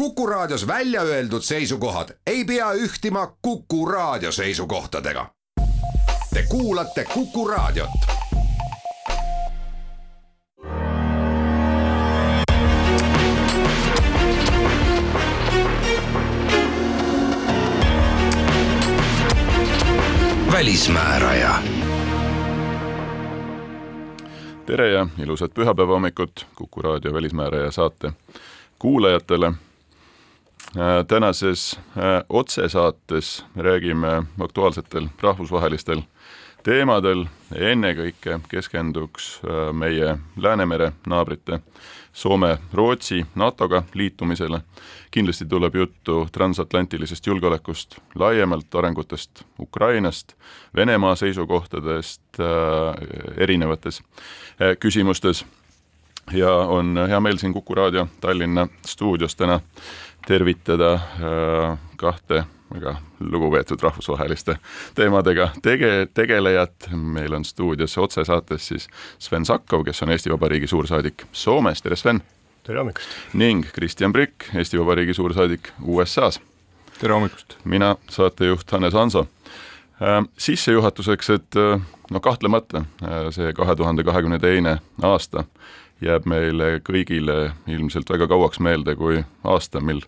Kuku Raadios välja öeldud seisukohad ei pea ühtima Kuku Raadio seisukohtadega. Te kuulate Kuku Raadiot. välismääraja tere ja ilusat pühapäeva hommikut Kuku raadio Välismääraja saate kuulajatele. Äh, tänases äh, otsesaates räägime aktuaalsetel rahvusvahelistel teemadel, ennekõike keskenduks äh, meie Läänemere naabrite Soome, Rootsi NATO-ga liitumisele. kindlasti tuleb juttu transatlantilisest julgeolekust laiemalt, arengutest Ukrainast, Venemaa seisukohtadest erinevates küsimustes ja on hea meel siin Kuku raadio Tallinna stuudios täna tervitada äh, kahte väga lugupeetud rahvusvaheliste teemadega tege-, tegelejat, meil on stuudios otsesaates siis Sven Sakkov, kes on Eesti Vabariigi suursaadik Soomes, tere Sven! tere hommikust! ning Kristjan Prikk, Eesti Vabariigi suursaadik USA-s. tere hommikust! mina, saatejuht Hannes Hanso äh,. Sissejuhatuseks, et äh, no kahtlemata see kahe tuhande kahekümne teine aasta jääb meile kõigile ilmselt väga kauaks meelde kui aasta, mil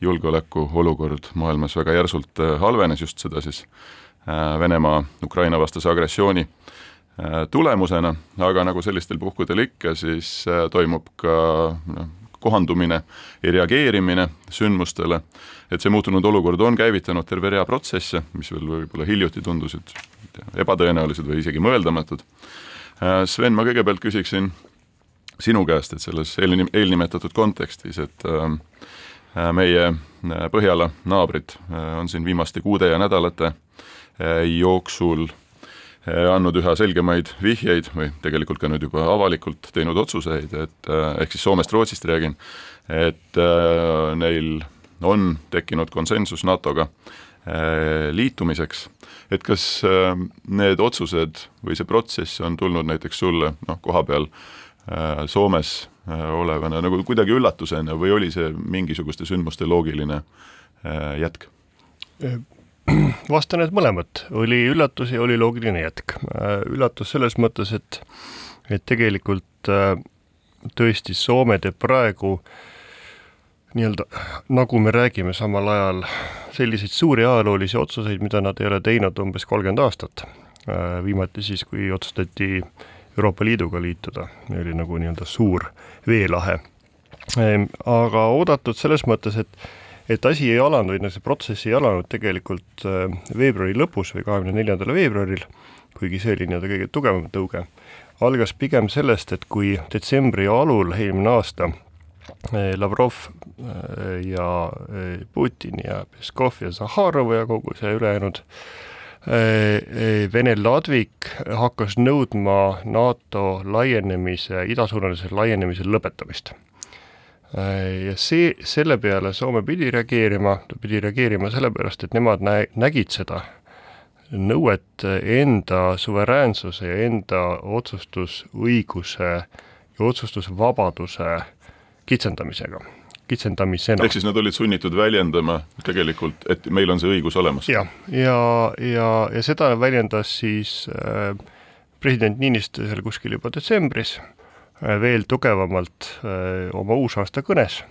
julgeolekuolukord maailmas väga järsult äh, halvenes, just seda siis äh, Venemaa Ukraina vastase agressiooni äh, tulemusena, aga nagu sellistel puhkudel ikka, siis toimub ka noh, kohandumine ja reageerimine sündmustele, et see muutunud olukord on käivitanud terve rea protsesse, mis veel võib-olla hiljuti tundusid ebatõenäolised või isegi mõeldamatud. Sven, ma kõigepealt küsiksin sinu käest, et selles eelnim-, eelnimetatud kontekstis, et äh, Äh, meie äh, Põhjala naabrid äh, on siin viimaste kuude ja nädalate jooksul andnud üha selgemaid vihjeid või tegelikult ka nüüd juba avalikult teinud otsuseid, et ehk siis Soomest, Rootsist räägin, et neil on tekkinud konsensus NATO-ga liitumiseks, et kas need otsused või see protsess on tulnud näiteks sulle noh, koha peal Soomes Äh, olevana nagu kuidagi üllatusena või oli see mingisuguste sündmuste loogiline äh, jätk? Äh, vastan, et mõlemat, oli üllatus ja oli loogiline jätk. üllatus selles mõttes, et et tegelikult tõesti Soome teeb praegu nii-öelda, nagu me räägime samal ajal, selliseid suuri ajaloolisi otsuseid, mida nad ei ole teinud umbes kolmkümmend aastat. Viimati siis, kui otsustati äh, Euroopa Liiduga liituda, oli nagu nii-öelda suur veelahe. Ehm, aga oodatud selles mõttes, et et asi ei alanud või noh, see protsess ei alanud tegelikult äh, veebruari lõpus või kahekümne neljandal veebruaril, kuigi see oli nii-öelda kõige tugevam tõuge, algas pigem sellest, et kui detsembri alul eelmine aasta äh, Lavrov ja Putin ja Peskov ja Zahharov ja kogu see ülejäänud äh, Vene ladvik hakkas nõudma NATO laienemise, idasuunalise laienemise lõpetamist. Äh, ja see, selle peale Soome pidi reageerima, ta pidi reageerima sellepärast, et nemad nä-, nägid seda nõuet enda suveräänsuse ja enda otsustusõiguse ja otsustusvabaduse kitsendamisega kitsendamisena. ehk siis nad olid sunnitud väljendama tegelikult, et meil on see õigus olemas? jah, ja, ja, ja, ja seda väljendas siis äh, president Niinistö seal kuskil juba detsembris äh, veel tugevamalt äh, oma uusaasta kõnes.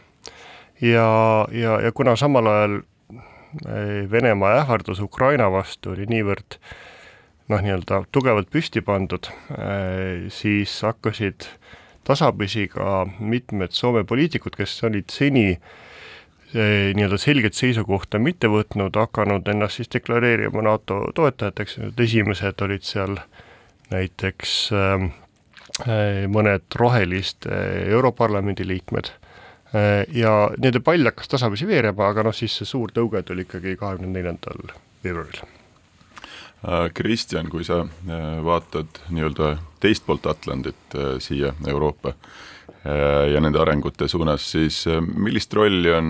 ja, ja, ja kuna samal ajal äh, Venemaa ähvardus Ukraina vastu oli niivõrd noh, nii-öelda tugevalt püsti pandud äh,, siis hakkasid äh, tasapisi ka mitmed Soome poliitikud, kes olid seni eh, nii-öelda selget seisukohta mitte võtnud, hakanud ennast siis deklareerima NATO toetajateks, need esimesed olid seal näiteks äh, mõned roheliste Europarlamendi liikmed äh, ja nende pall hakkas tasapisi veerema, aga noh, siis see suur tõuge tuli ikkagi kahekümne neljandal veebruaril Kristjan, kui sa äh, vaatad nii-öelda teist poolt Atlandit äh, siia Euroopa ja nende arengute suunas, siis millist rolli on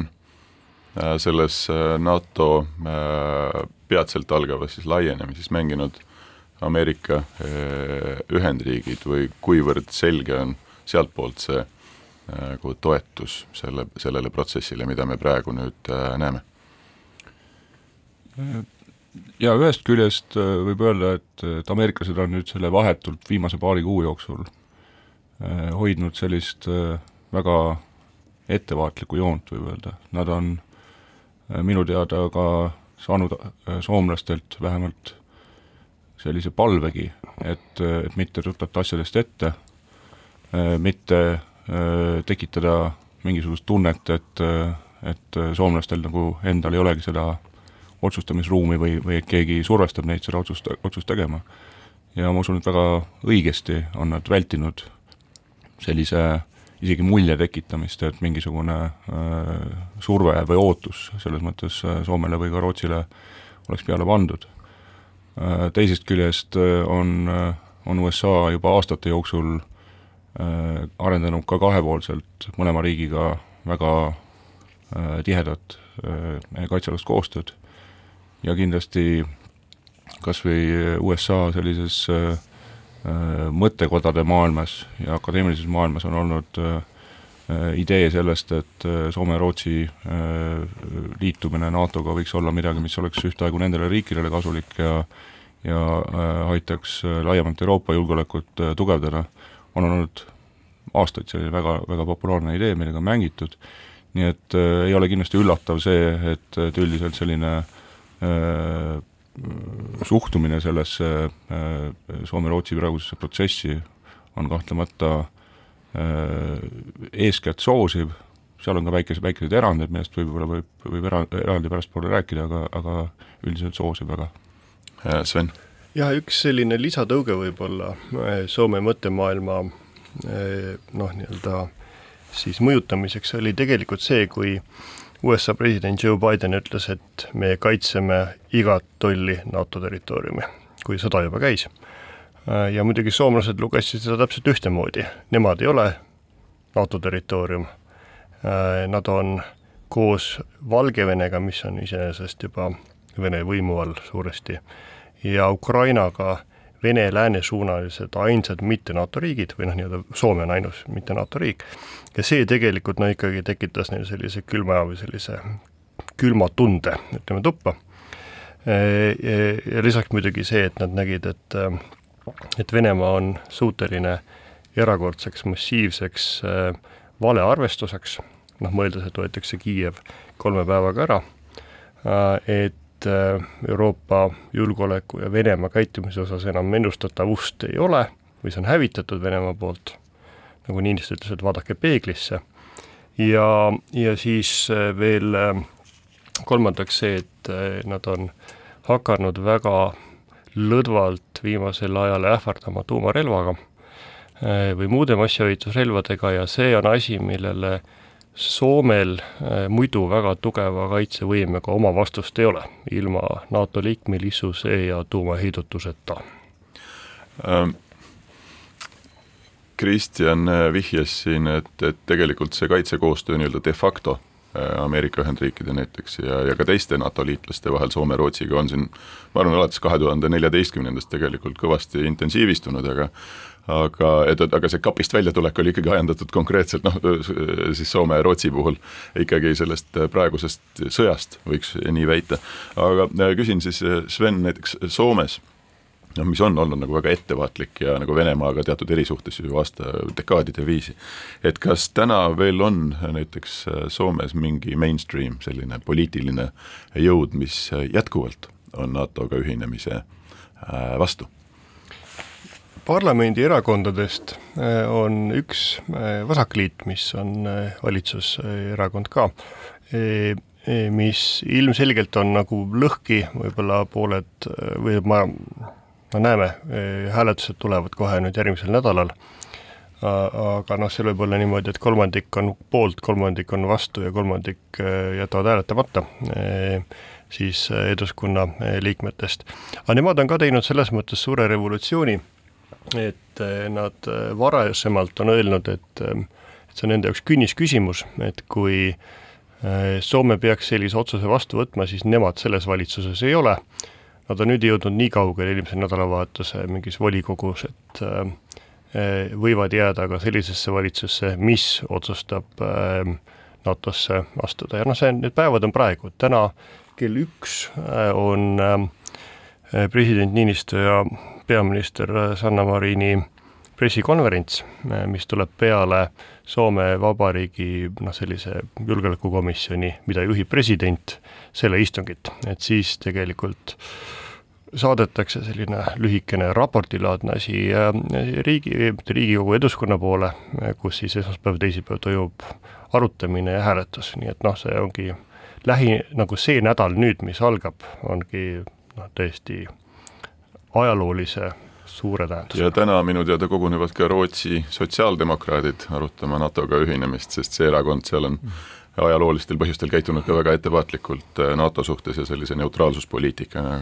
selles NATO peatselt algavas siis laienemises mänginud Ameerika Ühendriigid või kuivõrd selge on sealtpoolt see nagu toetus selle, sellele protsessile, mida me praegu nüüd näeme? Ja ühest küljest võib öelda, et, et ameeriklased on nüüd selle vahetult viimase paari kuu jooksul hoidnud sellist väga ettevaatlikku joont, võib öelda, nad on minu teada ka saanud soomlastelt vähemalt sellise palvegi, et, et mitte rutata asjadest ette, mitte tekitada mingisugust tunnet, et, et soomlastel nagu endal ei olegi seda otsustamisruumi või, või et keegi survestab neid seda otsust, otsust tegema. ja ma usun, et väga õigesti on nad vältinud sellise isegi mulje tekitamist, et mingisugune äh, surve või ootus selles mõttes Soomele või ka Rootsile oleks peale pandud Äh, teisest küljest äh, on, äh, on USA juba aastate jooksul arendanud ka kahepoolselt mõlema riigiga väga tihedat kaitsealast koostööd ja kindlasti kas või USA sellises mõttekodade maailmas ja akadeemilises maailmas on olnud idee sellest, et Soome ja Rootsi liitumine NATO-ga võiks olla midagi, mis oleks ühtaegu nendele riikidele kasulik ja ja aitaks laiemalt Euroopa julgeolekut tugevdada, on olnud aastaid selline väga, väga populaarne idee, millega on mängitud, nii et äh, ei ole kindlasti üllatav see, et, et üldiselt selline äh, suhtumine sellesse äh, Soome-Rootsi praegusesse protsessi on kahtlemata äh, eeskätt soosiv, seal on ka väikesed, väikesed erandid, millest võib-olla võib, võib era-, eraldi pärastpoole rääkida, aga, aga üldiselt soosiv väga Äh, Sven? jah, üks selline lisatõuge võib-olla äh, Soome mõttemaailma äh, noh, nii-öelda siis mõjutamiseks oli tegelikult see, kui USA president Joe Biden ütles, et me kaitseme igat tolli NATO territooriumi, kui sõda juba käis. ja muidugi soomlased lugesid seda täpselt ühtemoodi, nemad ei ole NATO territoorium, nad on koos Valgevenega, mis on iseenesest juba Vene võimu all suuresti, ja Ukrainaga Vene-lääne-suunalised ainsad mitte NATO riigid või noh, nii-öelda Soome on ainus mitte NATO riik, ja see tegelikult no ikkagi tekitas neil sellise külma või sellise külma tunde, ütleme, tuppa. Ja lisaks muidugi see, et nad nägid, et et Venemaa on suuteline erakordseks massiivseks valearvestuseks, noh mõeldes, et võetakse Kiiev kolme päevaga ära, et et äh, Euroopa julgeoleku ja Venemaa käitumise osas enam ennustatavust ei ole või see on hävitatud Venemaa poolt, nagu Niinistö ütles, et vaadake peeglisse, ja, ja siis äh, veel äh, kolmandaks see, et nad on hakanud väga lõdvalt viimasel ajal ähvardama tuumarelvaga või muude massihävitusrelvadega ja see on asi, millele äh, Soomel äh, muidu väga tugeva kaitsevõimega oma vastust ei ole, ilma NATO liikmelisuse ja tuumaheidutuseta ähm,. Kristjan äh, vihjas siin, et, et tegelikult see kaitsekoostöö nii-öelda de facto Ameerika Ühendriikide näiteks ja, ja ka teiste NATO liitlaste vahel Soome-Rootsiga on siin ma arvan, alates kahe tuhande neljateistkümnendast tegelikult kõvasti intensiivistunud, aga aga et aga see kapist väljatulek oli ikkagi ajendatud konkreetselt noh, siis Soome ja Rootsi puhul ikkagi sellest praegusest sõjast, võiks nii väita. aga äh, küsin siis äh, Sven näiteks Soomes noh, mis on olnud nagu väga ettevaatlik ja nagu Venemaaga teatud erisuhtes ju aasta, dekaadide viisi. et kas täna veel on näiteks äh, Soomes mingi mainstream selline poliitiline jõud, mis jätkuvalt on NATO-ga ühinemise vastu? parlamendierakondadest äh, on üks äh, vasakliit, mis on äh, valitsuserakond ka, mis ilmselgelt on nagu lõhki, võib-olla pooled või ma, no näeme, hääletused tulevad kohe nüüd järgmisel nädalal, aga noh, seal võib olla niimoodi, et kolmandik on poolt, kolmandik on vastu ja kolmandik jätavad hääletamata, siis Eduskunna liikmetest. aga nemad on ka teinud selles mõttes suure revolutsiooni et nad varasemalt on öelnud, et, et see on nende jaoks künnis küsimus, et kui Soome peaks sellise otsuse vastu võtma, siis nemad selles valitsuses ei ole. Nad on nüüd jõudnud nii kaugele eelmise nädalavahetuse mingis volikogus, et võivad jääda ka sellisesse valitsusse, mis otsustab NATO-sse astuda. Ja noh, see, need päevad on praegu, täna kell üks on president Niinistö ja peaminister Sanna Marini pressikonverents, mis tuleb peale Soome Vabariigi noh, sellise julgeolekukomisjoni, mida juhib president, selle istungit, et siis tegelikult saadetakse selline lühikene raportilaadne asi riigi, mitte Riigikogu Eduskonna poole, kus siis esmaspäev, teisipäev toimub arutamine ja hääletus, nii et noh, see ongi lähi, nagu see nädal nüüd, mis algab, ongi noh, tõesti ajaloolise suure tähendusega. ja täna minu teada kogunevad ka Rootsi sotsiaaldemokraadid arutama NATO-ga ühinemist, sest see erakond seal on ajaloolistel põhjustel käitunud ka väga ettevaatlikult äh, NATO suhtes ja sellise neutraalsuspoliitikana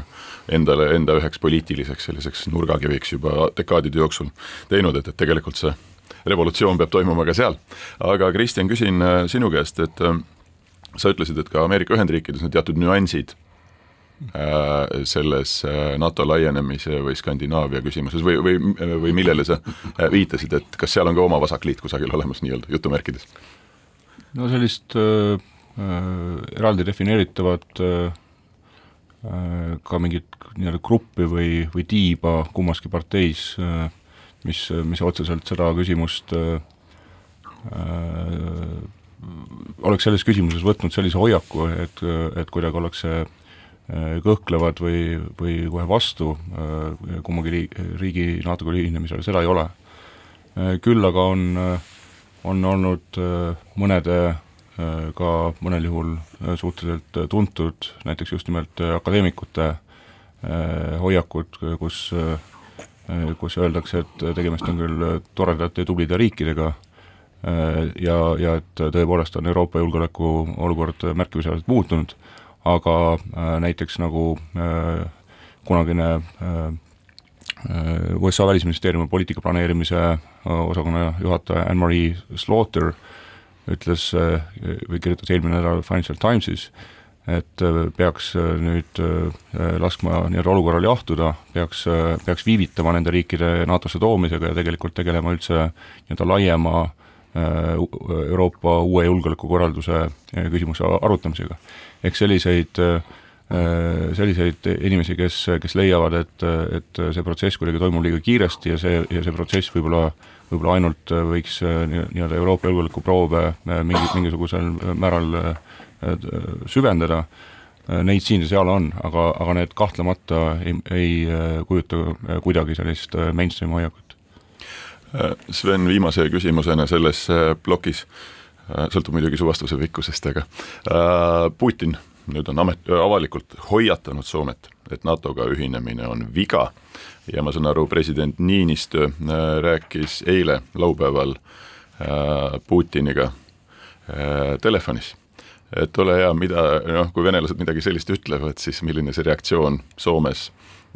endale, enda üheks poliitiliseks selliseks nurgakiviks juba dekaadide jooksul teinud, et, et tegelikult see revolutsioon peab toimuma ka seal. aga Kristjan, küsin äh, sinu käest, et äh, sa ütlesid, et ka Ameerika Ühendriikides on teatud nüansid selles äh, NATO laienemise või Skandinaavia küsimuses või, või, või millele sa äh, viitasid, et kas seal on ka oma vasakliit kusagil olemas nii-öelda jutumärkides? no sellist äh, eraldi defineeritavat äh, ka mingit nii-öelda gruppi või, või tiiba kummaski parteis äh,, mis, mis otseselt seda küsimust äh, äh, oleks selles küsimuses võtnud sellise hoiaku, et, et kuidagi ollakse Äh, kõhklevad või, või kohe vastu äh, kummagi riigi, riigi NATO-ga ühinemisele, seda ei ole. Äh, küll aga on, on olnud mõnede ka mõnel juhul suhteliselt tuntud, näiteks just nimelt akadeemikute hoiakud, kus, kus öeldakse, et tegemist on küll toredate ja tublide riikidega, ja, ja et tõepoolest on Euroopa julgeoleku olukord märkimisväärselt muutunud aga äh, näiteks nagu äh, kunagine äh, USA välisministeeriumi poliitika planeerimise osakonna juhataja Anne-Marie Slaughter ütles või kirjutas eelmine nädal Financial Timesis, et peaks nüüd laskma nii-öelda olukorral jahtuda, peaks, peaks viivitama nende riikide NATO-sse toomisega ja tegelikult tegelema üldse nii-öelda laiema Euroopa uue julgeolekukorralduse küsimuse arutamisega ehk selliseid äh, selliseid inimesi, kes, kes leiavad, et, et see protsess kuidagi toimub liiga kiiresti ja see, ja see protsess võib-olla, võib-olla ainult võiks äh, nii-öelda Euroopa julgeolekuproove äh, mingi, mingisugusel määral süvendada, neid siin ja seal on, aga, aga need kahtlemata ei, ei kujuta kuidagi sellist mainstream hoiakut. Sven, viimase küsimusena selles plokis äh, Äh, sõltub muidugi su vastuse pikkusest, aga äh, Putin nüüd on amet, avalikult hoiatanud Soomet, et NATO-ga ühinemine on viga ja ma saan aru, president Niinistö äh, rääkis eile, laupäeval Putiniga telefonis et ole hea, mida noh, kui venelased midagi sellist ütlevad, siis milline see reaktsioon Soomes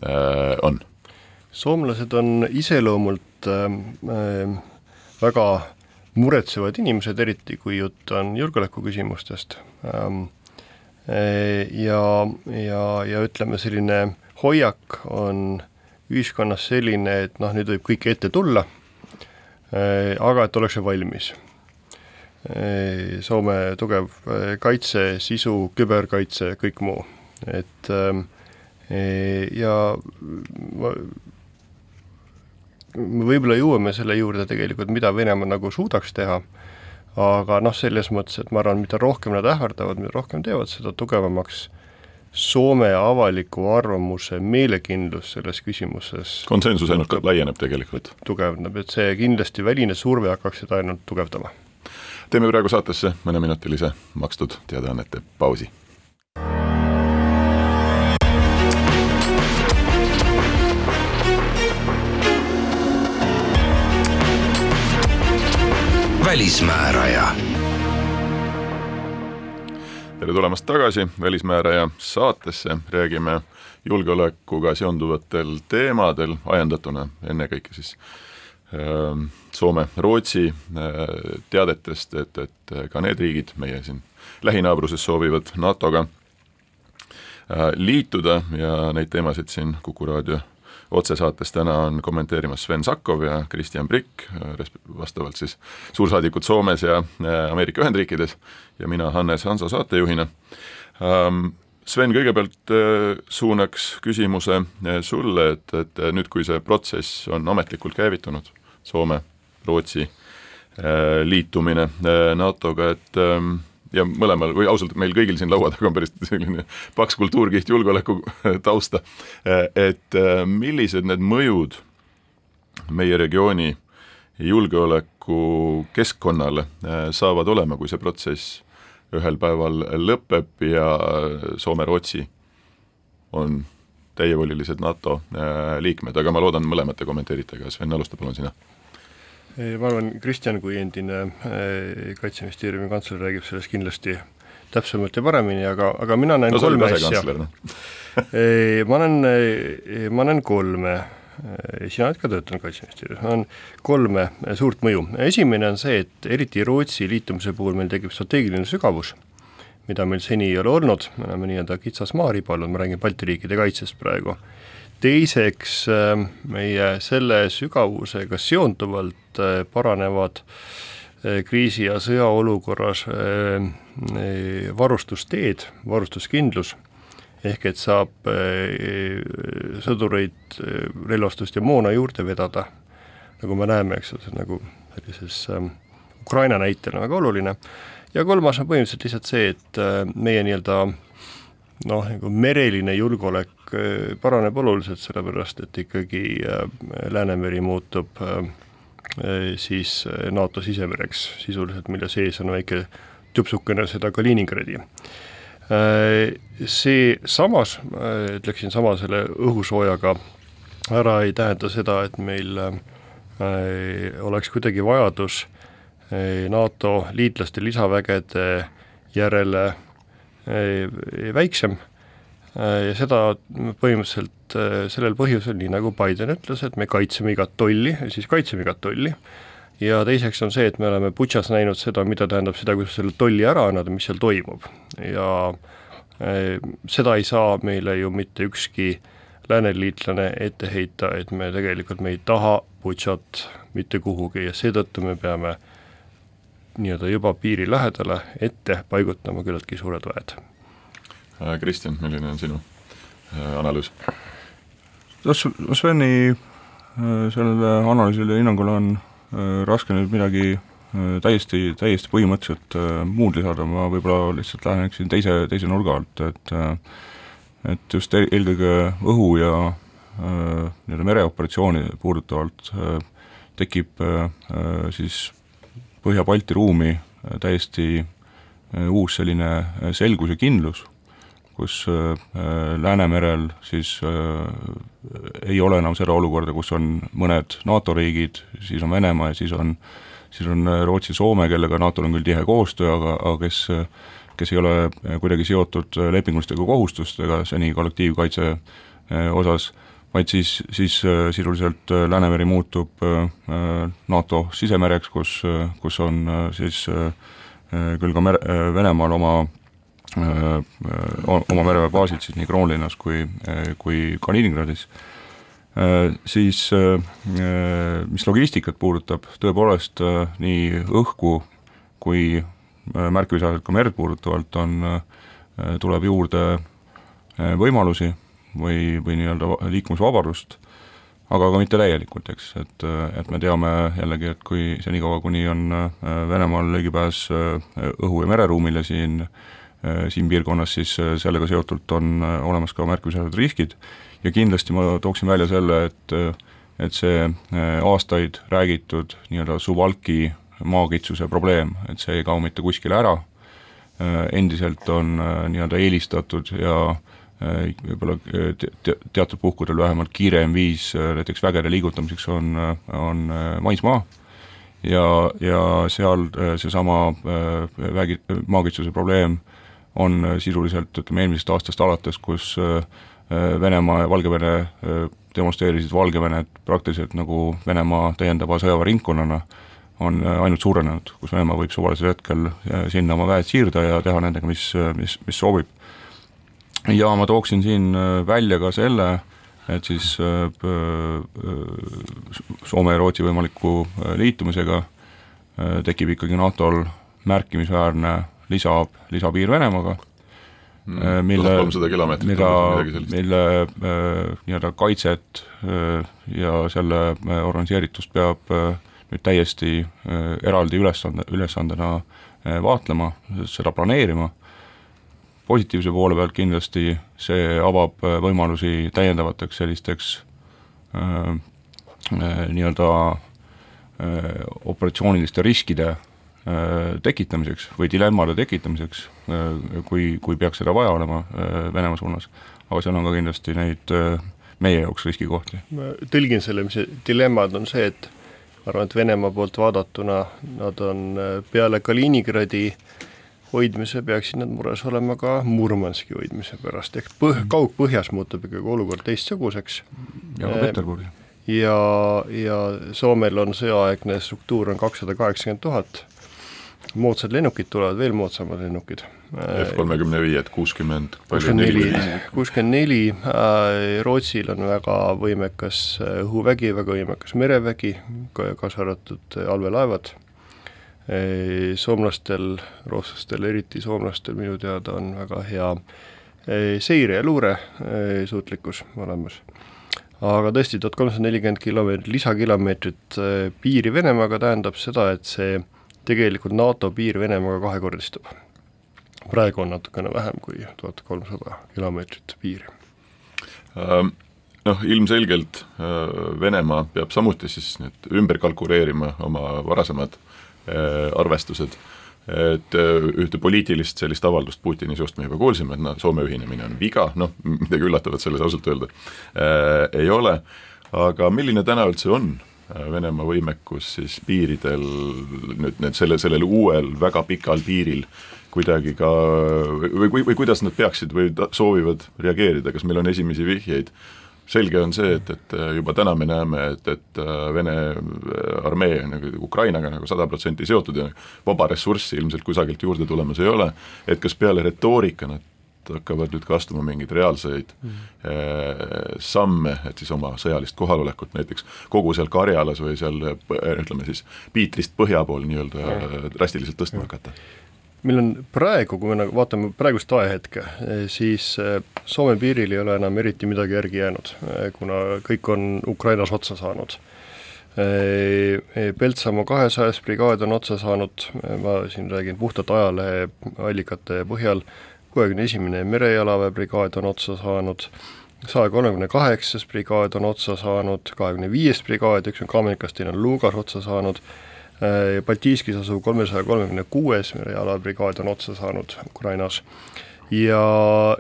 äh, on? soomlased on iseloomult äh, väga muretsevad inimesed, eriti kui jutt on julgeolekuküsimustest. Ähm, e, ja, ja, ja ütleme, selline hoiak on ühiskonnas selline, et noh, nüüd võib kõike ette tulla, e, aga et ollakse valmis. E, Soome tugev kaitse, sisu, küberkaitse, kõik muu, et ja me võib-olla jõuame selle juurde tegelikult, mida Venemaa nagu suudaks teha, aga noh, selles mõttes, et ma arvan, mida rohkem nad ähvardavad, mida rohkem teevad, seda tugevamaks Soome avaliku arvamuse meelekindlus selles küsimuses konsensus ainult laieneb tegelikult. tugevneb, et see kindlasti väline surve hakkaks seda ainult tugevdama. teeme praegu saatesse mõneminutilise makstud teadaannete pausi välismääraja. tere tulemast tagasi Välismääraja saatesse, räägime julgeolekuga seonduvatel teemadel, ajendatuna ennekõike siis äh, Soome-Rootsi äh, teadetest, et, et ka need riigid meie siin lähinaabruses soovivad NATO-ga äh, liituda ja neid teemasid siin Kuku raadio otsesaates täna on kommenteerimas Sven Sakov ja Kristjan Prikk, vastavalt siis suursaadikud Soomes ja Ameerika Ühendriikides ja mina Hannes Hanso saatejuhina. Ähm, Sven, kõigepealt suunaks küsimuse sulle, et, et nüüd, kui see protsess on ametlikult käivitunud, Soome, Rootsi liitumine NATO-ga, et ähm, ja mõlemal või ausalt, meil kõigil siin laua taga on päris selline paks kultuurkiht julgeoleku tausta, et äh, millised need mõjud meie regiooni julgeoleku keskkonnale äh, saavad olema, kui see protsess ühel päeval lõpeb ja Soome-Rootsi on täievolilised NATO äh, liikmed, aga ma loodan, mõlemad te kommenteerite, aga Sven, alusta palun sina ma arvan, Kristjan kui endine äh, Kaitseministeeriumi kantsler räägib sellest kindlasti täpsemalt ja paremini, aga, aga mina näen no, kolme asja. No. ma näen, ma näen kolme, sina oled ka töötanud Kaitseministeeriumis, ma näen kolme suurt mõju. esimene on see, et eriti Rootsi liitumise puhul meil tekib strateegiline sügavus, mida meil seni ei ole olnud, me oleme nii-öelda kitsas maariba olnud, ma räägin Balti riikide kaitsest praegu teiseks ähm, meie selle sügavusega seonduvalt äh, paranevad äh, kriisi- ja sõjaolukorras äh, varustusteed, varustuskindlus, ehk et saab sõdureid, relvastust ja moona juurde vedada, nagu me näeme, eks ole, nagu sellises ähm, Ukraina näitel on väga oluline, ja kolmas on põhimõtteliselt lihtsalt see, et meie nii-öelda noh, nagu mereline julgeolek Äh, paraneb oluliselt, sellepärast et ikkagi äh, Läänemeri muutub äh, siis NATO sisemereks sisuliselt, mille sees on väike tüpsukene seda Kaliningradi. See samas, ütleksin sama selle õhusoojaga ära ei tähenda seda, et meil oleks kuidagi vajadus NATO liitlaste lisavägede järele väiksem Äh, ja seda põhimõtteliselt äh, sellel põhjusel, nii nagu Biden ütles, et me kaitseme igat tolli, siis kaitseme igat tolli, ja teiseks on see, et me oleme Butšas näinud seda, mida tähendab seda, kuidas selle tolli ära annada, mis seal toimub. ja äh, seda ei saa meile ju mitte ükski lääneliitlane ette heita, et me tegelikult, me ei taha Butšat mitte kuhugi ja seetõttu me peame nii-öelda juba piiri lähedale ette paigutama küllaltki suured väed Äh, Kristjan, milline on sinu äh, analüüs? Sveni äh, sellele analüüsile ja hinnangule on raske nüüd midagi täiesti, täiesti põhimõtteliselt muud lisada, ma võib-olla lihtsalt läheneksin teise, teise nurga alt, et et just eelkõige õhu ja nii-öelda mereoperatsiooni puudutavalt tekib siis Põhja-Balti ruumi täiesti uus selline selgus ja kindlus kus äh, Läänemerel siis äh, ei ole enam seda olukorda, kus on mõned NATO riigid, siis on Venemaa ja siis on, siis on äh, Rootsi-Soome, kellega NATO-l on küll tihe koostöö, aga, aga kes, kes ei ole kuidagi seotud lepinguliste kohustustega seni kollektiivkaitse osas, vaid siis, siis sisuliselt Läänemeri muutub NATO sisemereks, kus, kus on siis küll ka mere, Venemaal oma Äh, oma mereväebaasid siis nii Kroonlinnas kui, äh, kui Kaliningradis, äh, siis mis logistikat puudutab, tõepoolest nii õhku kui märkimisväärselt ka merd puudutavalt on, tuleb juurde võimalusi või, või nii-öelda liikumisvabadust, aga ka mitte täielikult, eks, et, et me teame jällegi, et kui senikaua, kuni on Venemaal ligipääs õhu- ja mereruumile siin äh, Äh, siin piirkonnas, siis äh, sellega seotult on äh, olemas ka märkimisväärsed riskid. Ja kindlasti ma tooksin välja selle, et et see aastaid räägitud nii-öelda Suwalki maakitsuse probleem, et see ei kao mitte kuskile ära, endiselt on nii-öelda eelistatud ja võib-olla te-, teatud puhkudel vähemalt kiirem viis näiteks vägede liigutamiseks on, on maismaa ja, ja seal seesama vägi, maakitsuse probleem äh, on äh, sisuliselt ütleme eelmisest aastast alates, kus äh, äh, Venemaa ja Valgevene demonstreerisid Valgevenet praktiliselt nagu Venemaa täiendava sõjaväeringkonnana, on ainult suurenenud, kus Venemaa võib suvalisel hetkel sinna oma väed siirda ja teha nendega, mis, mis, mis soovib. Ja ma tooksin siin välja ka selle, et siis Soome ja Rootsi võimaliku liitumisega tekib ikkagi NATO-l märkimisväärne lisa, lisapiir Venemaaga mm, mille, mida, mille nii-öelda kaitset ja selle organiseeritust peab nüüd täiesti eraldi ülesande, ülesandena vaatlema, seda planeerima positiivse poole pealt kindlasti see avab äh, võimalusi täiendavateks sellisteks äh, äh, nii-öelda äh, operatsiooniliste riskide äh, tekitamiseks või dilemmade tekitamiseks äh,, kui, kui peaks seda vaja olema Venemaa suunas. aga seal on ka kindlasti neid meie jaoks riskikohti. ma tõlgin selle, mis see dilemmad on see, et ma arvan, et Venemaa poolt vaadatuna nad on peale Kaliningradi äh, hoidmise peaksid nad mures olema ka Murmanski hoidmise pärast, ehk põh-, kaugpõhjas muutub ikkagi olukord teistsuguseks. ja ka Peterburi. ja, ja Soomel on sõjaaegne struktuur on kakssada kaheksakümmend tuhat, moodsad lennukid tulevad, veel moodsamad lennukid. F kolmekümne viied, kuuskümmend. kuuskümmend neli, kuuskümmend neli, äh, Rootsil on väga võimekas õhuvägi, väga võimekas merevägi, kaasa arvatud allveelaevad soomlastel, rootslastel, eriti soomlastel minu teada on väga hea seire- ja luuresuutlikkus olemas. aga tõesti, tuhat kolmsada nelikümmend kilomeetrit, lisakilomeetrit piiri Venemaaga tähendab seda, et see tegelikult NATO piir Venemaaga kahekordistub. praegu on natukene vähem kui tuhat kolmsada kilomeetrit piiri ähm noh, ilmselgelt Venemaa peab samuti siis nüüd ümber kalkuleerima oma varasemad Äh, arvestused, et äh, ühte poliitilist sellist avaldust Putini suust me juba kuulsime, et noh, Soome ühinemine on viga, noh, midagi üllatavat selles ausalt öelda äh, ei ole, aga milline täna üldse on äh, Venemaa võimekus siis piiridel nüüd need selle, sellel uuel väga pikal piiril kuidagi ka või, või, või kuidas nad peaksid või soovivad reageerida, kas meil on esimesi vihjeid? äh, selge on see, et, et äh, juba täna me näeme, et, et äh, Vene äh, armee on nagu Ukrainaga nagu sada protsenti seotud ja vaba ressurssi ilmselt kusagilt juurde tulemas ei ole, et kas peale retoorika nad hakkavad nüüd ka astuma mingeid reaalseid mm. äh, samme, et siis oma sõjalist kohalolekut näiteks kogu seal Karjalas või seal ütleme siis Piitrist põhja pool nii-öelda mm. drastiliselt tõstma hakata meil on praegu, kui me nagu vaatame praegust ajahetke, eh, siis eh, Soome piiril ei ole enam eriti midagi järgi jäänud, eh, kuna kõik on Ukrainas otsa saanud. Peltsamaa kahesajas brigaad on otsa saanud, ma siin räägin puhtalt ajalehe allikate põhjal, kuuekümne esimene merejalaväe brigaad on otsa saanud, saja kolmekümne kaheksas brigaad on otsa saanud, kahekümne viies brigaad, üks on Kamenkas, teine on Lugas otsa saanud Baltiiskis asuv kolmesaja kolmekümne kuues merejalabrigaad on otsa saanud Ukrainas. Ja,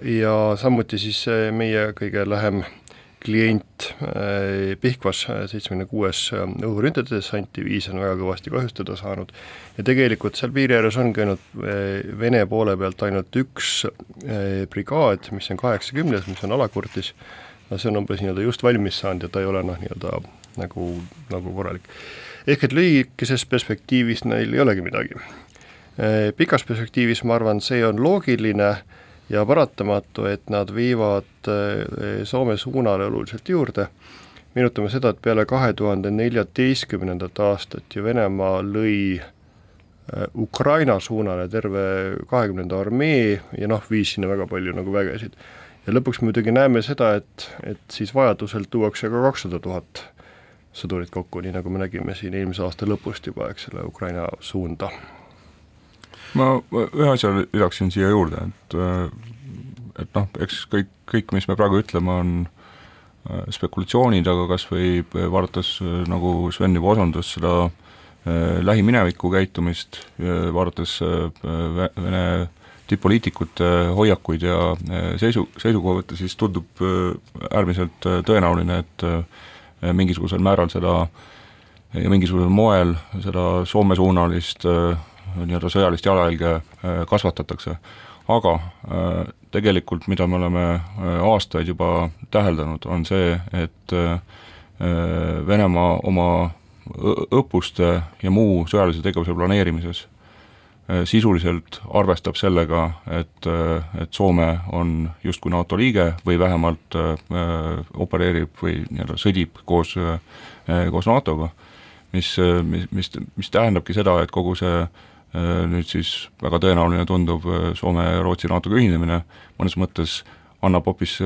ja samuti siis meie kõige lähem klient äh, Pihkvas, seitsmekümne kuues õhuründedessantiviis on väga kõvasti kahjustada saanud. Ja tegelikult seal piiri ääres ongi ainult äh, Vene poole pealt ainult üks brigaad, mis on kaheksakümnes, mis on alakurtis, no see on umbes nii-öelda just valmis saanud ja ta ei ole noh, nii-öelda nagu, nagu korralik ehk et lühikeses perspektiivis neil ei olegi midagi. Äh, pikas perspektiivis ma arvan, see on loogiline ja paratamatu, et nad viivad äh, Soome suunale oluliselt juurde. meenutame seda, et peale kahe tuhande neljateistkümnendat aastat ju Venemaa lõi äh, Ukraina suunale terve kahekümnenda armee ja noh, viis sinna väga palju nagu vägesid. ja lõpuks muidugi näeme seda, et, et siis vajadusel tuuakse ka kakssada tuhat sõdurid kokku, nii nagu me nägime siin eelmise aasta lõpust juba, eks ole, Ukraina suunda. ma ühe asja lisaksin siia juurde, et et noh, eks kõik, kõik, mis me praegu ütleme, on äh, spekulatsioonid, aga kas või vaadates, äh, nagu Sven juba osundas, seda äh, lähimineviku käitumist, vaadates Vene tipp-poliitikute hoiakuid ja seisu, seisukohavõtte, siis tundub äärmiselt tõenäoline, et Äh, mingisugusel määral seda ja mingisugusel moel seda Soome-suunalist äh, nii-öelda sõjalist jalajälge äh, kasvatatakse. aga tegelikult, mida me oleme aastaid juba täheldanud, on see, et Venemaa oma õppuste ja muu sõjalise tegevuse planeerimises sisuliselt arvestab sellega, et, et Soome on justkui NATO liige või vähemalt opereerib või nii-öelda sõdib koos, koos NATO-ga, mis, mis, mis, mis tähendabki seda, et kogu see nüüd siis väga tõenäoline tunduv Soome ja Rootsi NATO-ga ühinemine mõnes mõttes annab hoopis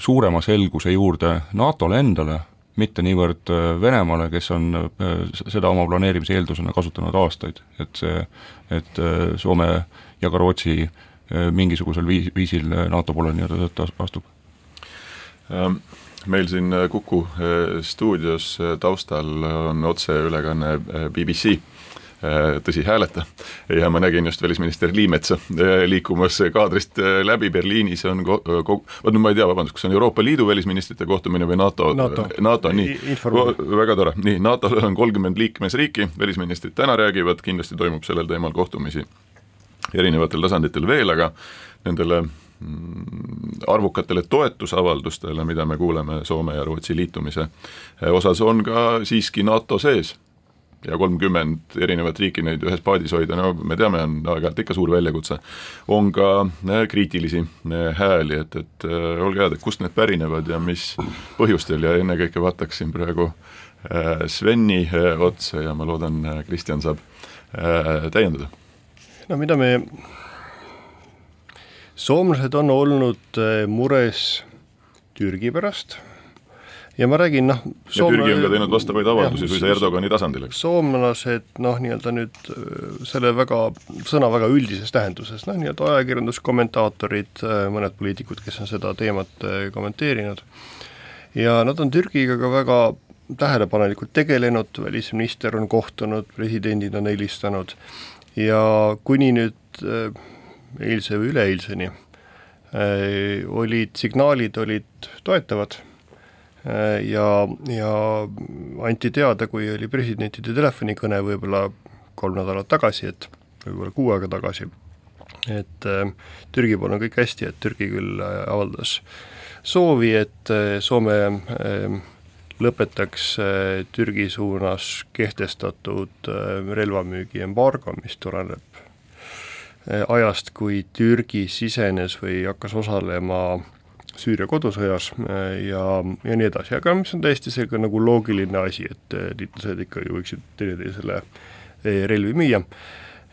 suurema selguse juurde NATO-le endale mitte niivõrd äh, Venemaale, kes on äh, seda oma planeerimise eeldusena kasutanud aastaid, et see, et äh, Soome ja ka Rootsi mingisugusel viis, viisil NATO poole nii-öelda astub? Ähm, meil siin Kuku stuudios taustal on otseülekanne BBC tõsi, hääleta. ja ma nägin just välisminister Liimetsa äh, liikumas kaadrist äh, läbi, Berliinis. On ko-, ko-, vot nüüd ma ei tea, vabandust, kas on Euroopa Liidu välisministrite kohtumine või NATO, NATO, NATO, nii, väga tore, nii, NATO-l on kolmkümmend liikmesriiki, välisministrid täna räägivad, kindlasti toimub sellel teemal kohtumisi erinevatel tasanditel veel, aga nendele mm, arvukatele toetusavaldustele, mida me kuuleme Soome ja Rootsi liitumise osas, on ka siiski NATO sees ja kolmkümmend erinevat riiki neid ühes paadis hoida, no me teame, on aeg-ajalt ikka suur väljakutse, on ka äh, kriitilisi äh, hääli, et, et äh, olge head, et kust need pärinevad ja mis põhjustel ja ennekõike vaataksin praegu Sveni otsa ja ma loodan, Kristjan saab täiendada. no mida me, soomlased on olnud mures Türgi pärast ja ma räägin noh Soome... ja Türgi on ka teinud vastavaid avaldusi suisa Erdogani tasandil, eks? soomlased noh, nii-öelda nüüd äh, selle väga, sõna väga üldises tähenduses, noh nii-öelda ajakirjanduskommentaatorid, äh, mõned poliitikud, kes on seda teemat äh, kommenteerinud, ja nad on Türgiga ka väga tähelepanelikult tegelenud, välisminister on kohtunud, presidendid on helistanud ja kuni nüüd eilse või üleeilseni olid signaalid, olid toetavad ja, ja anti teada, kui oli presidentide telefonikõne võib-olla kolm nädalat tagasi, et võib-olla kuu aega tagasi, et äh, Türgi pool on kõik hästi, et Türgi küll äh, avaldas soovi, et Soome lõpetaks Türgi suunas kehtestatud relvamüügi embargo, mis tuleneb ajast, kui Türgi sisenes või hakkas osalema Süüria kodusõjas äh, ja, ja nii edasi, aga mis on täiesti seega nagu loogiline asi, et äh, liitlased ikka ju võiksid teineteisele äh, relvi müüa.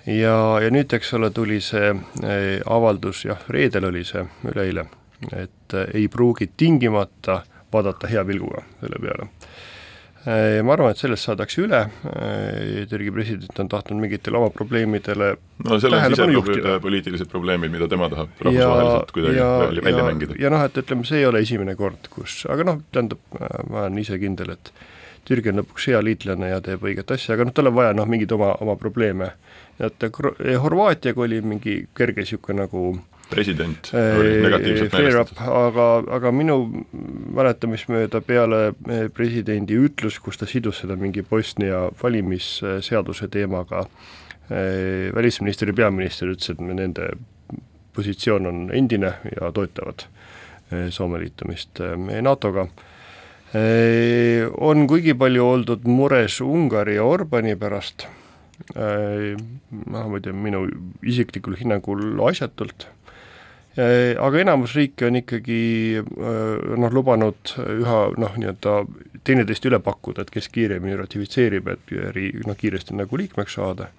ja, ja nüüd, eks ole, tuli see avaldus, jah, reedel oli see, üleeile, et ei pruugi tingimata vaadata hea pilguga selle peale Äh, ma arvan, et sellest saadakse üle, äh, Türgi president on tahtnud mingitele oma probleemidele no seal on sisepoliitilised probleemid, mida tema tahab rahvusvaheliselt kuidagi ja, välja ja, mängida. ja noh, et ütleme, see ei ole esimene kord, kus, aga noh, tähendab, ma olen ise kindel, et Türgi on lõpuks hea liitlane ja teeb õiget asja, aga noh, tal on vaja noh, mingeid oma, oma probleeme. et Horvaatiaga oli mingi kerge niisugune nagu president oli negatiivselt meelestatud. aga, aga minu mäletamist mööda peale eh, presidendi ütlus, kus ta sidus seda mingi Bosnia valimisseaduse teemaga, eh, välisminister ja peaminister ütlesid, et nende positsioon on endine ja toetavad eh, Soome liitumist NATO-ga. On kuigi palju oldud mures Ungari ja Orbani pärast, noh, ma ei tea, minu isiklikul hinnangul asjatult aga enamus riike on ikkagi äh, noh, lubanud üha noh, nii-öelda teineteist üle pakkuda, et kes kiiremini ratifitseerib, et noh, kiiresti nagu liikmeks saada.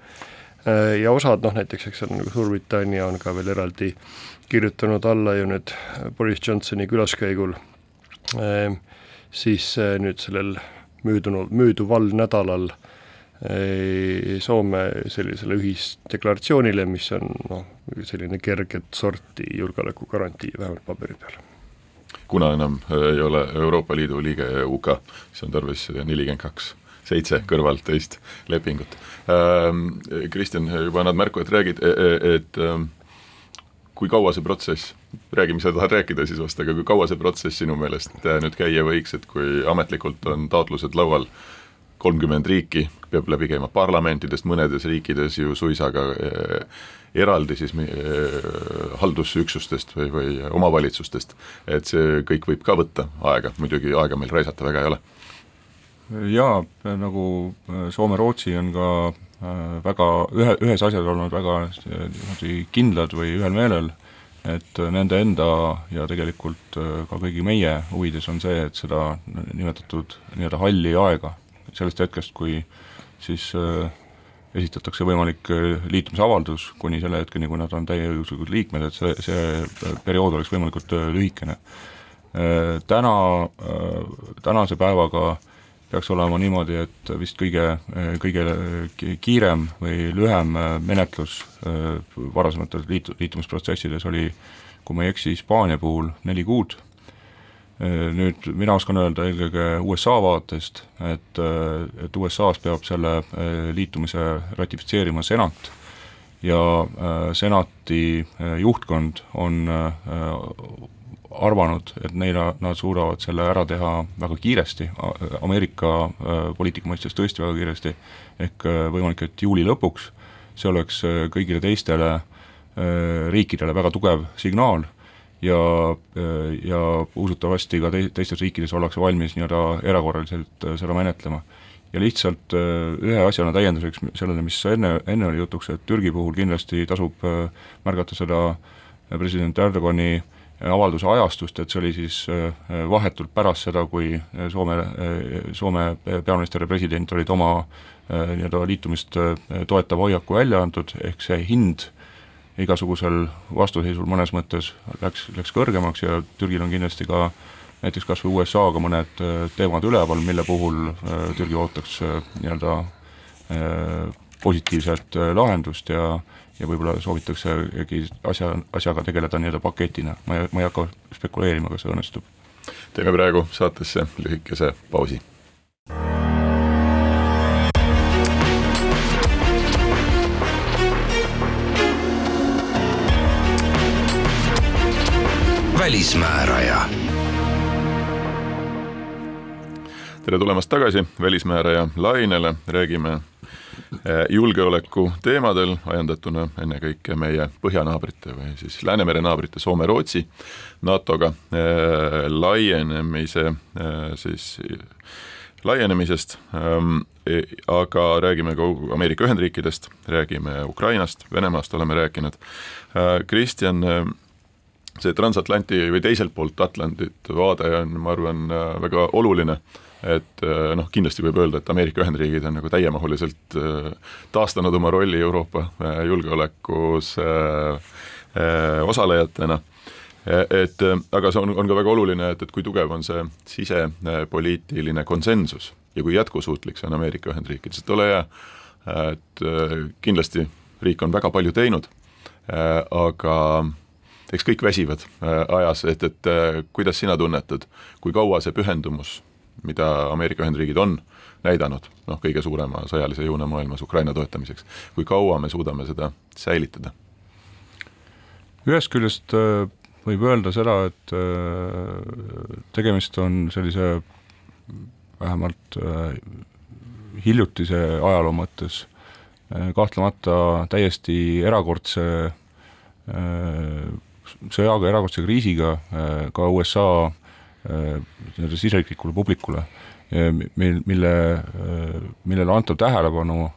Äh, ja osad noh, näiteks eks seal nagu Suurbritannia on ka veel eraldi kirjutanud alla ju nüüd Boris Johnsoni külaskäigul, siis nüüd sellel möödunud, mööduval nädalal Soome sellisele ühisdeklaratsioonile, mis on noh, selline kerget sorti julgeolekugarantii, vähemalt paberi peal. kuna enam äh, ei ole Euroopa Liidu liige UK, siis on tarvis nelikümmend kaks seitse kõrvalt teist lepingut ähm,. Kristjan, juba annad märku, et räägid, e, e, et ähm, kui kaua see protsess, räägi, mis sa tahad rääkida siis vast, aga kui kaua see protsess sinu meelest äh, nüüd käia võiks, et kui ametlikult on taotlused laual kolmkümmend riiki, peab läbi käima parlamentidest, mõnedes riikides ju suisa ka äh, eraldi siis äh, haldusüksustest või, või omavalitsustest, et see kõik võib ka võtta aega, muidugi aega meil raisata väga ei ole. jaa, nagu Soome-Rootsi on ka väga ühe, ühes asjas olnud väga niimoodi kindlad või ühel meelel, et nende enda ja tegelikult ka kõigi meie huvides on see, et seda nimetatud nii-öelda halli aega, sellest hetkest, kui siis äh, esitatakse võimalik äh, liitumisavaldus kuni selle hetkeni, kui nad on täieõiguslikud liikmed, et see, see periood oleks võimalikult äh, lühikene. Äh, täna, tänase päevaga peaks olema niimoodi, et vist kõige, kõige kiirem või lühem menetlus varasemates liitu, liitumisprotsessides oli, kui ma ei eksi, Hispaania puhul neli kuud Äh, nüüd mina oskan öelda eelkõige USA vaatest, et, äh, et USA-s peab selle äh, liitumise ratifitseerima senat ja senati juhtkond on arvanud, et neile, nad suudavad selle ära teha väga kiiresti, Ameerika poliitika mõistes tõesti väga kiiresti, ehk võimalik, et juuli lõpuks, see oleks kõigile teistele riikidele väga tugev signaal ja, ja usutavasti ka te-, teistes riikides ollakse valmis nii-öelda erakorraliselt äh, seda menetlema. ja lihtsalt äh, ühe asjana täienduseks sellele, mis enne, enne oli jutuks, et Türgi puhul kindlasti tasub äh, märgata seda president Erdogani avalduse ajastust, et see oli siis vahetult pärast seda, kui Soome, Soome peaminister ja president olid oma nii-öelda liitumist toetava hoiaku välja andnud, ehk see hind igasugusel vastuseisul mõnes mõttes läks, läks kõrgemaks ja Türgil on kindlasti ka näiteks kas või USA-ga mõned äh, teemad üleval, mille puhul äh, Türgi ootaks äh, nii-öelda positiivset lahendust ja ja võib-olla soovitaksegi asja, asjaga tegeleda nii-öelda paketina, ma ei, ma ei hakka spekuleerima, kas see õnnestub. teeme praegu saatesse lühikese pausi välismääraja. tere tulemast tagasi Välismääraja lainele, räägime eh, julgeoleku teemadel, ajendatuna ennekõike meie põhjanaabrite või siis Läänemere naabrite Soome-Rootsi NATO-ga äh, laienemise äh, siis laienemisest ähm,, aga räägime ka Ameerika Ühendriikidest, räägime Ukrainast, Venemaast oleme rääkinud äh,. Kristjan äh,, see transatlanti või teiselt poolt Atlandit vaade on, ma arvan, väga oluline, et eh, noh, kindlasti võib öelda, et Ameerika Ühendriigid on nagu täiemahuliselt eh, taastanud oma rolli Euroopa eh, julgeolekus osalejatena. Et aga see on, on ka väga oluline, et, et kui tugev on see sisepoliitiline konsensus ja kui jätkusuutlik see on Ameerika Ühendriikides, et ole hea, et kindlasti riik on väga palju teinud, aga eks kõik väsivad äh, ajas, et, et äh, kuidas sina tunnetad, kui kaua see pühendumus, mida Ameerika Ühendriigid on näidanud, noh, kõige suurema sõjalise jõuna maailmas Ukraina toetamiseks, kui kaua me suudame seda säilitada? ühest küljest äh, võib öelda seda, et tegemist on sellise vähemalt hiljutise ajaloo mõttes kahtlemata täiesti erakordse sõjaga, erakordse kriisiga äh, ka USA äh, nii-öelda siseriiklikule publikule, mil, mille, äh, millele antav tähelepanu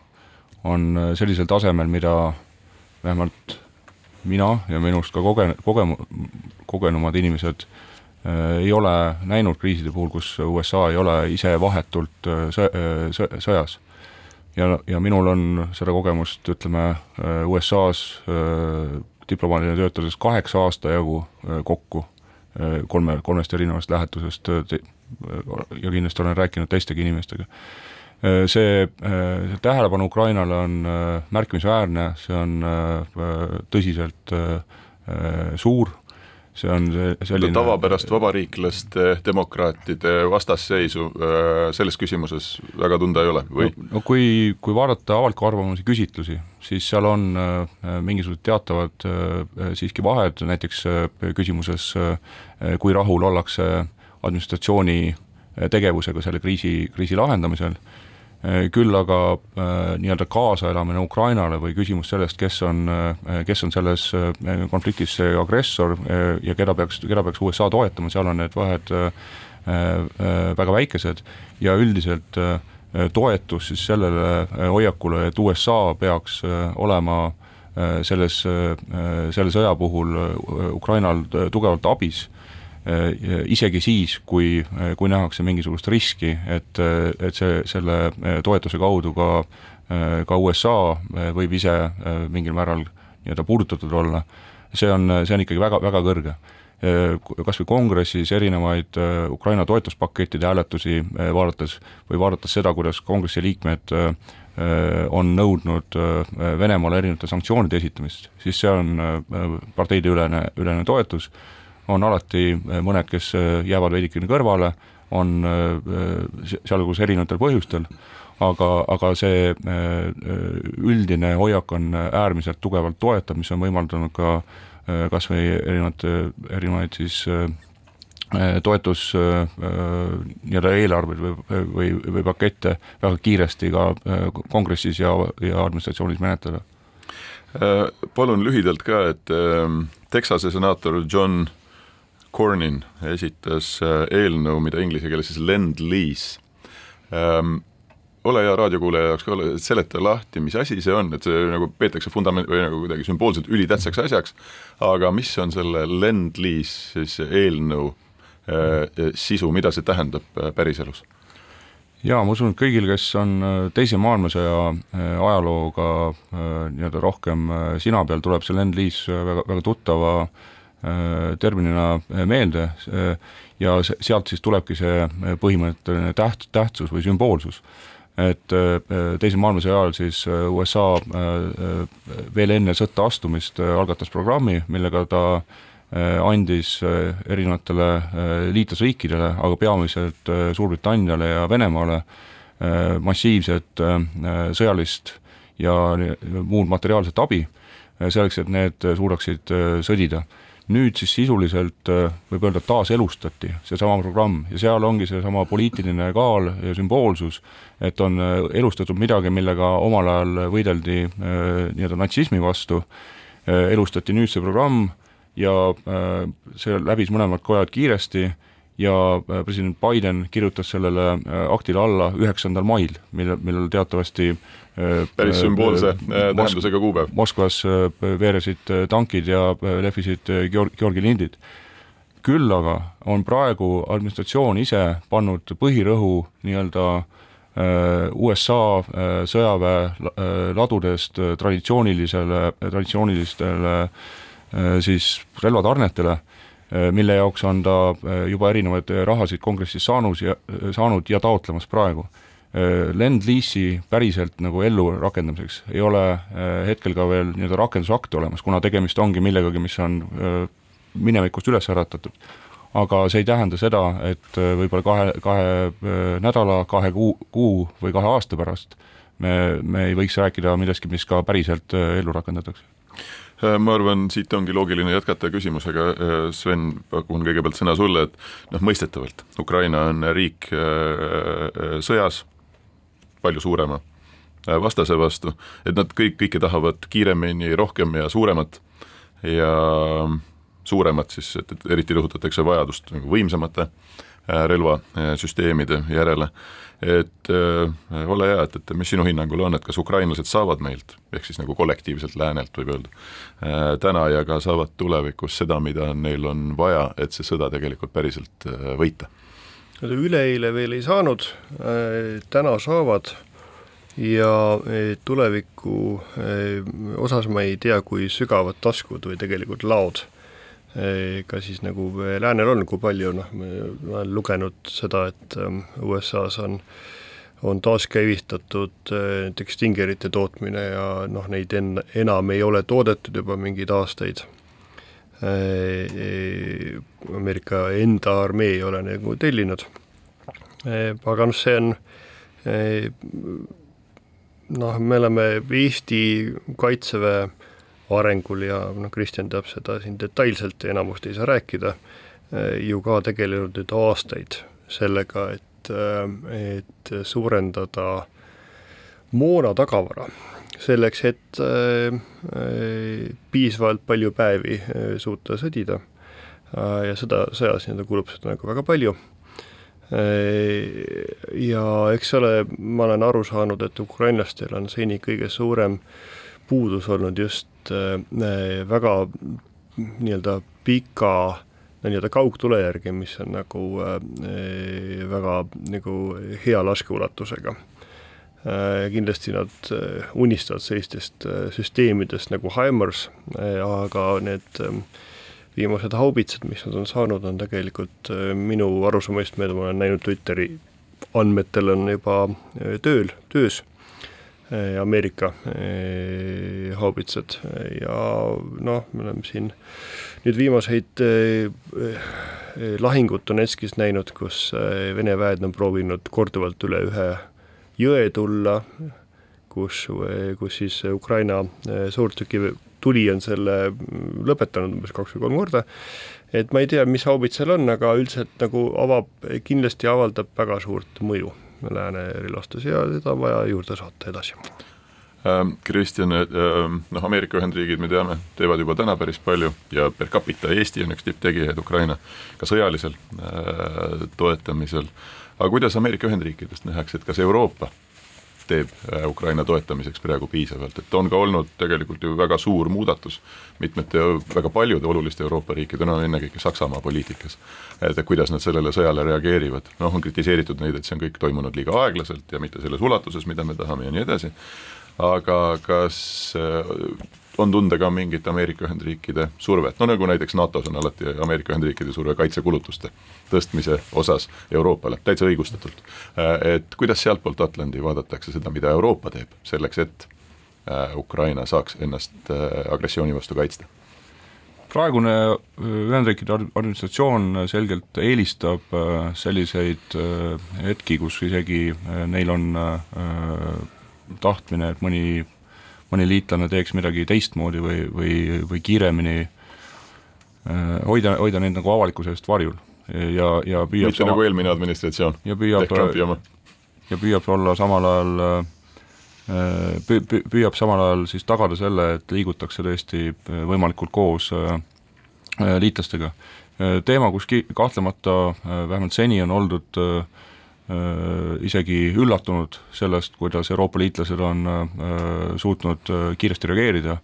on sellisel tasemel, mida vähemalt mina ja minust ka koge-, koge-, kogenumad inimesed äh, ei ole näinud kriiside puhul, kus USA ei ole ise vahetult sõ-, sõ-, sõjas. ja, ja minul on seda kogemust, ütleme, USA-s diplomaadina töötades kaheksa aasta jagu äh, kokku äh, kolme, kolmest erinevast lähetusest äh, ja kindlasti olen rääkinud teistegi inimestega. See, see tähelepanu Ukrainale on märkimisväärne, see on tõsiselt suur see on see selline tavapärast vabariiklaste, demokraatide vastasseisu äh, selles küsimuses väga tunda ei ole või no,? kui, kui vaadata avaliku arvamuse küsitlusi, siis seal on äh, mingisugused teatavad äh, siiski vahed, näiteks küsimuses, kui rahul ollakse administratsiooni tegevusega selle kriisi, kriisi lahendamisel küll aga äh, nii-öelda kaasaelamine Ukrainale või küsimus sellest, kes on, äh, kes on selles konfliktis see agressor ja keda peaks, keda peaks USA toetama, seal on need vahed väga väikesed ja üldiselt toetus siis sellele hoiakule, et USA peaks olema selles, selle sõja puhul Ukrainal tugevalt abis isegi siis, kui, kui nähakse mingisugust riski, et, et see, selle toetuse kaudu ka, ka USA võib ise mingil määral nii-öelda puudutatud olla, see on, see on ikkagi väga, väga kõrge. Kas või kongressis erinevaid Ukraina toetuspakettide hääletusi vaadates või vaadates seda, kuidas kongressi liikmed on nõudnud Venemaale erinevate sanktsioonide esitamist, siis see on parteideülene, ülene toetus on alati eh, mõned, kes eh, jäävad veidikene kõrvale, on eh, sealhulgas erinevatel põhjustel, aga, aga see üldine hoiak on äärmiselt tugevalt toetav, mis on võimaldanud ka kas või erinevad, erinevaid siis toetus nii-öelda eelarveid või, või, või pakette väga kiiresti ka kongressis ja, ja administratsioonis menetleda. Palun lühidalt ka, et Texase senaator John Cornyn esitas äh, eelnõu, mida inglise keeles siis lend-lease ähm,. ole hea raadiokuulaja jaoks ka, seleta lahti, mis asi see on, et see nagu peetakse fundament- või nagu kuidagi sümboolselt ülitähtsaks asjaks, aga mis on selle lend-lease siis eelnõu äh, sisu, mida see tähendab äh, päriselus? jaa, ma usun, et kõigil, kes on äh, Teise maailmasõja ajalooga nii-öelda rohkem sina peal, tuleb see Lend-Lease väga, väga tuttava Äh, terminina äh, meelde äh, ja sealt siis tulebki see põhimõtteline täht-, tähtsus või sümboolsus. et Teise maailmasõja ajal siis USA veel enne sõtta astumist algatas programmi, millega ta andis erinevatele liitlasriikidele, aga peamiselt Suurbritanniale ja Venemaale massiivset sõjalist ja muud materiaalset abi, selleks, et need suudaksid sõdida nüüd siis sisuliselt äh, võib öelda, taaselustati seesama programm ja seal ongi seesama poliitiline kaal ja sümboolsus, et on äh, elustatud midagi, millega omal ajal võideldi äh, nii-öelda natsismi vastu, elustati nüüd see programm ja see läbis mõlemad kojad kiiresti ja president Biden kirjutas sellele aktile alla üheksandal mail, mille, millel teatavasti päris äh, sümboolse äh, tähendusega kuupäev. Moskvas äh, veeresid tankid ja lehvisid Georg-, Georgi lindid. küll aga on praegu administratsioon ise pannud põhirõhu nii-öelda USA sõjaväe ladudest traditsioonilisele, traditsioonilistele siis relvatarnetele, mille jaoks on ta juba erinevaid rahasid kongressis saanud ja, saanud ja taotlemas praegu Äh, Lend-Lease'i päriselt nagu ellu rakendamiseks ei ole äh, hetkel ka veel nii-öelda rakendusakte olemas, kuna tegemist ongi millegagi, mis on äh, minevikust üles äratatud. aga see ei tähenda seda, et võib-olla kahe, kahe nädala, kahe kuu, kuu või kahe aasta pärast me, me ei võiks rääkida millestki, mis ka päriselt ellu rakendatakse ma arvan, siit ongi loogiline jätkata küsimusega, Sven, pakun kõigepealt sõna sulle, et noh, mõistetavalt, Ukraina on riik sõjas, palju suurema äh, vastase vastu, et nad kõik, kõike tahavad kiiremini, rohkem ja suuremat ja suuremat siis, et, et eriti rõhutatakse vajadust nagu võimsamate äh, relvasüsteemide järele, et äh, ole hea, et, et mis sinu hinnangul on, et kas ukrainlased saavad meilt, ehk siis nagu kollektiivselt läänelt võib öelda täna ja ka saavad tulevikus seda, mida neil on vaja, et see sõda tegelikult päriselt võita? Üleeile veel ei saanud, äh, täna saavad. Ja äh, tuleviku äh, osas ma ei tea, kui sügavad taskud või tegelikult laod ka siis nagu läänel on, kui palju noh, ma olen lugenud seda, et ähm, USA-s on on taaskäivitatud näiteks Stingerite tootmine ja noh, neid en-, enam ei ole toodetud juba mingeid aastaid Ameerika enda armee ei ole nagu tellinud. Äh, aga noh, see on noh, me oleme Eesti Kaitseväe arengul ja noh, Kristjan teab seda siin detailselt enamust ei saa rääkida, ju ka tegelenud nüüd aastaid sellega, et, et suurendada moona tagavara selleks, et äh, äh, piisavalt palju päevi äh, suuta sõdida. ja sõda, sõjas nii-öelda kulub seda nagu väga palju. ja eks ole, ma olen aru saanud, et ukrainlastel on seni kõige suurem puudus olnud just väga nii-öelda pika nii-öelda kaugtule järgi, mis on nagu äh, väga nagu hea laskeulatusega Äh, kindlasti nad äh, unistavad sellistest äh, süsteemidest nagu Haimars, aga need ähm, viimased haubitsad, mis nad on saanud, on tegelikult minu arusaamist mööda, ma olen näinud Twitteri andmetel on juba tööl, töös Ameerika haubitsad. Ja noh, me oleme siin nüüd viimaseid lahingud Donetskis näinud, kus Vene väed on proovinud korduvalt üle ühe jõe tulla, kus, kus siis Ukraina eh, suurtüki tuli on selle mm, lõpetanud umbes kaks või kolm korda, et ma ei tea, mis haubid seal on, aga üldiselt nagu avab, kindlasti avaldab väga suurt mõju lääne relvastus ja seda on vaja juurde saata edasi. Ähm, Kristjan, ähm, noh, Ameerika Ühendriigid, me teame, teevad juba täna päris palju ja per capita Eesti on üks tipptegijaid Ukraina ka sõjalisel äh, toetamisel äh, aga kuidas Ameerika Ühendriikidest nähakse, et kas Euroopa teeb äh, Ukraina toetamiseks praegu piisavalt, et on ka olnud tegelikult ju väga suur muudatus mitmete, äh, väga paljude oluliste Euroopa riikide, no ennekõike Saksamaa poliitikas, et kuidas nad sellele sõjale reageerivad, noh, on kritiseeritud neid, et see on kõik toimunud liiga aeglaselt ja mitte selles ulatuses, mida me tahame ja nii edasi, aga kas äh, on tunda ka mingit Ameerika Ühendriikide survet, no nagu näiteks NATO-s on alati Ameerika Ühendriikide surve kaitsekulutuste tõstmise osas Euroopale, täitsa õigustatult. Äh, et kuidas sealtpoolt Atlandi vaadatakse seda, mida Euroopa teeb selleks, et äh, Ukraina saaks ennast äh, agressiooni vastu kaitsta? praegune Ühendriikide administratsioon selgelt eelistab selliseid hetki, kus isegi neil on tahtmine, et mõni mõni liitlane teeks midagi teistmoodi või, või, või kiiremini, äh, hoida, hoida neid nagu avalikkuse eest varjul. Ja, ja püüab mitte sama, nagu eelmine administratsioon, ja püüab, ja püüab olla samal ajal äh, pü-, pü-, püüab samal ajal siis tagada selle, et liigutakse tõesti äh, võimalikult koos liitlastega. teema, kus ki-, kahtlemata vähemalt seni on oldud äh, Äh, isegi üllatunud sellest, kuidas Euroopa liitlased on äh, suutnud äh, kiiresti reageerida,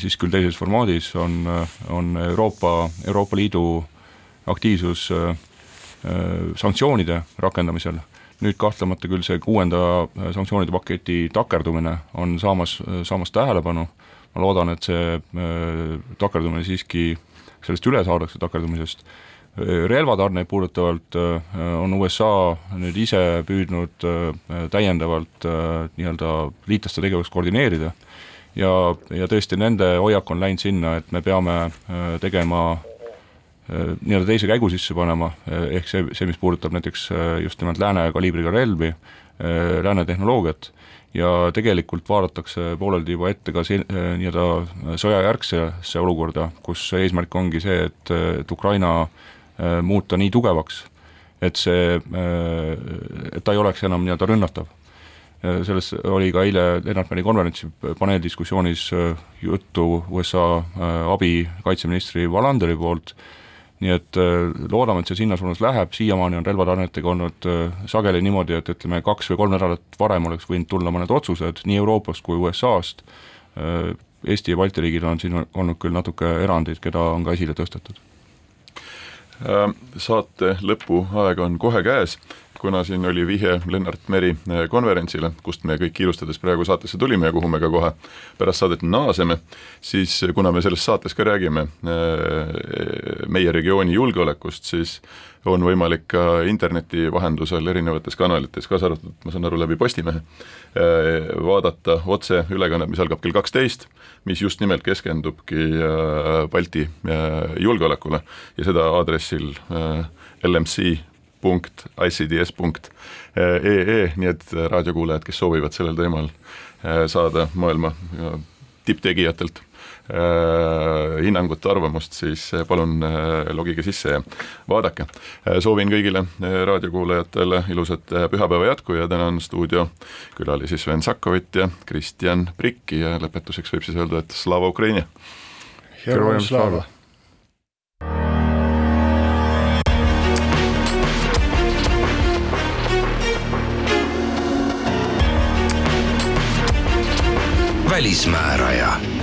siis küll teises formaadis, on, on Euroopa, Euroopa Liidu aktiivsus sanktsioonide rakendamisel, nüüd kahtlemata küll see kuuenda sanktsioonide paketi takerdumine on saamas, saamas tähelepanu, ma loodan, et see takerdumine siiski, sellest üle saadakse takerdumisest relvatarneid puudutavalt äh, on USA nüüd ise püüdnud äh, täiendavalt äh, nii-öelda liitlaste tegevust koordineerida. Ja, ja tõesti nende hoiak on läinud sinna, et me peame tegema nii-öelda teise käigu sisse panema, ehk see, see, mis puudutab näiteks just nimelt lääne kaliibriga relvi, lääne tehnoloogiat, ja tegelikult vaadatakse pooleldi juba ette ka see nii-öelda sõjajärgsesse olukorda, kus eesmärk ongi see, et, et Ukraina äh, Äh, muuta nii tugevaks, et see, äh, et ta ei oleks enam nii-öelda rünnatav. Äh, sellest oli ka eile Lennart Meri konverentsi paneeldiskussioonis juttu USA abi kaitseministri Valanderi poolt, nii et loodame, et see sinna suunas läheb, siiamaani on relvatarnetega olnud sageli niimoodi, et ütleme, kaks või kolm nädalat varem oleks võinud tulla mõned otsused nii Euroopast kui USA-st, Eesti ja Balti riigil on siin olnud küll natuke erandeid, keda on ka esile tõstetud. Äh, saate lõpuaeg on kohe käes, kuna siin oli vihje Lennart Meri äh, konverentsile, kust me kõik kiirustades praegu saatesse tulime ja kuhu me ka kohe pärast saadet naaseme, siis kuna me selles saates ka räägime äh, meie regiooni julgeolekust, siis on võimalik ka interneti vahendusel erinevates kanalites, kaasa arvatud, ma saan aru, läbi Postimehe, Äh, vaadata otseülekannet, mis algab kell kaksteist, mis just nimelt keskendubki äh, Balti äh, julgeolekule. Ja seda aadressil LMC punkt ICDS punkt ee, nii et raadiokuulajad, kes soovivad sellel teemal saada maailma tipptegijatelt Äh, hinnangut, arvamust, siis äh, palun äh, logige sisse ja vaadake. soovin kõigile raadiokuulajatele ilusat pühapäeva jätku ja täna on stuudio külalisi Sven Sakovit ja Kristjan Prikki ja lõpetuseks võib siis öelda, et slava Ukraini! Героям слава! välismääraja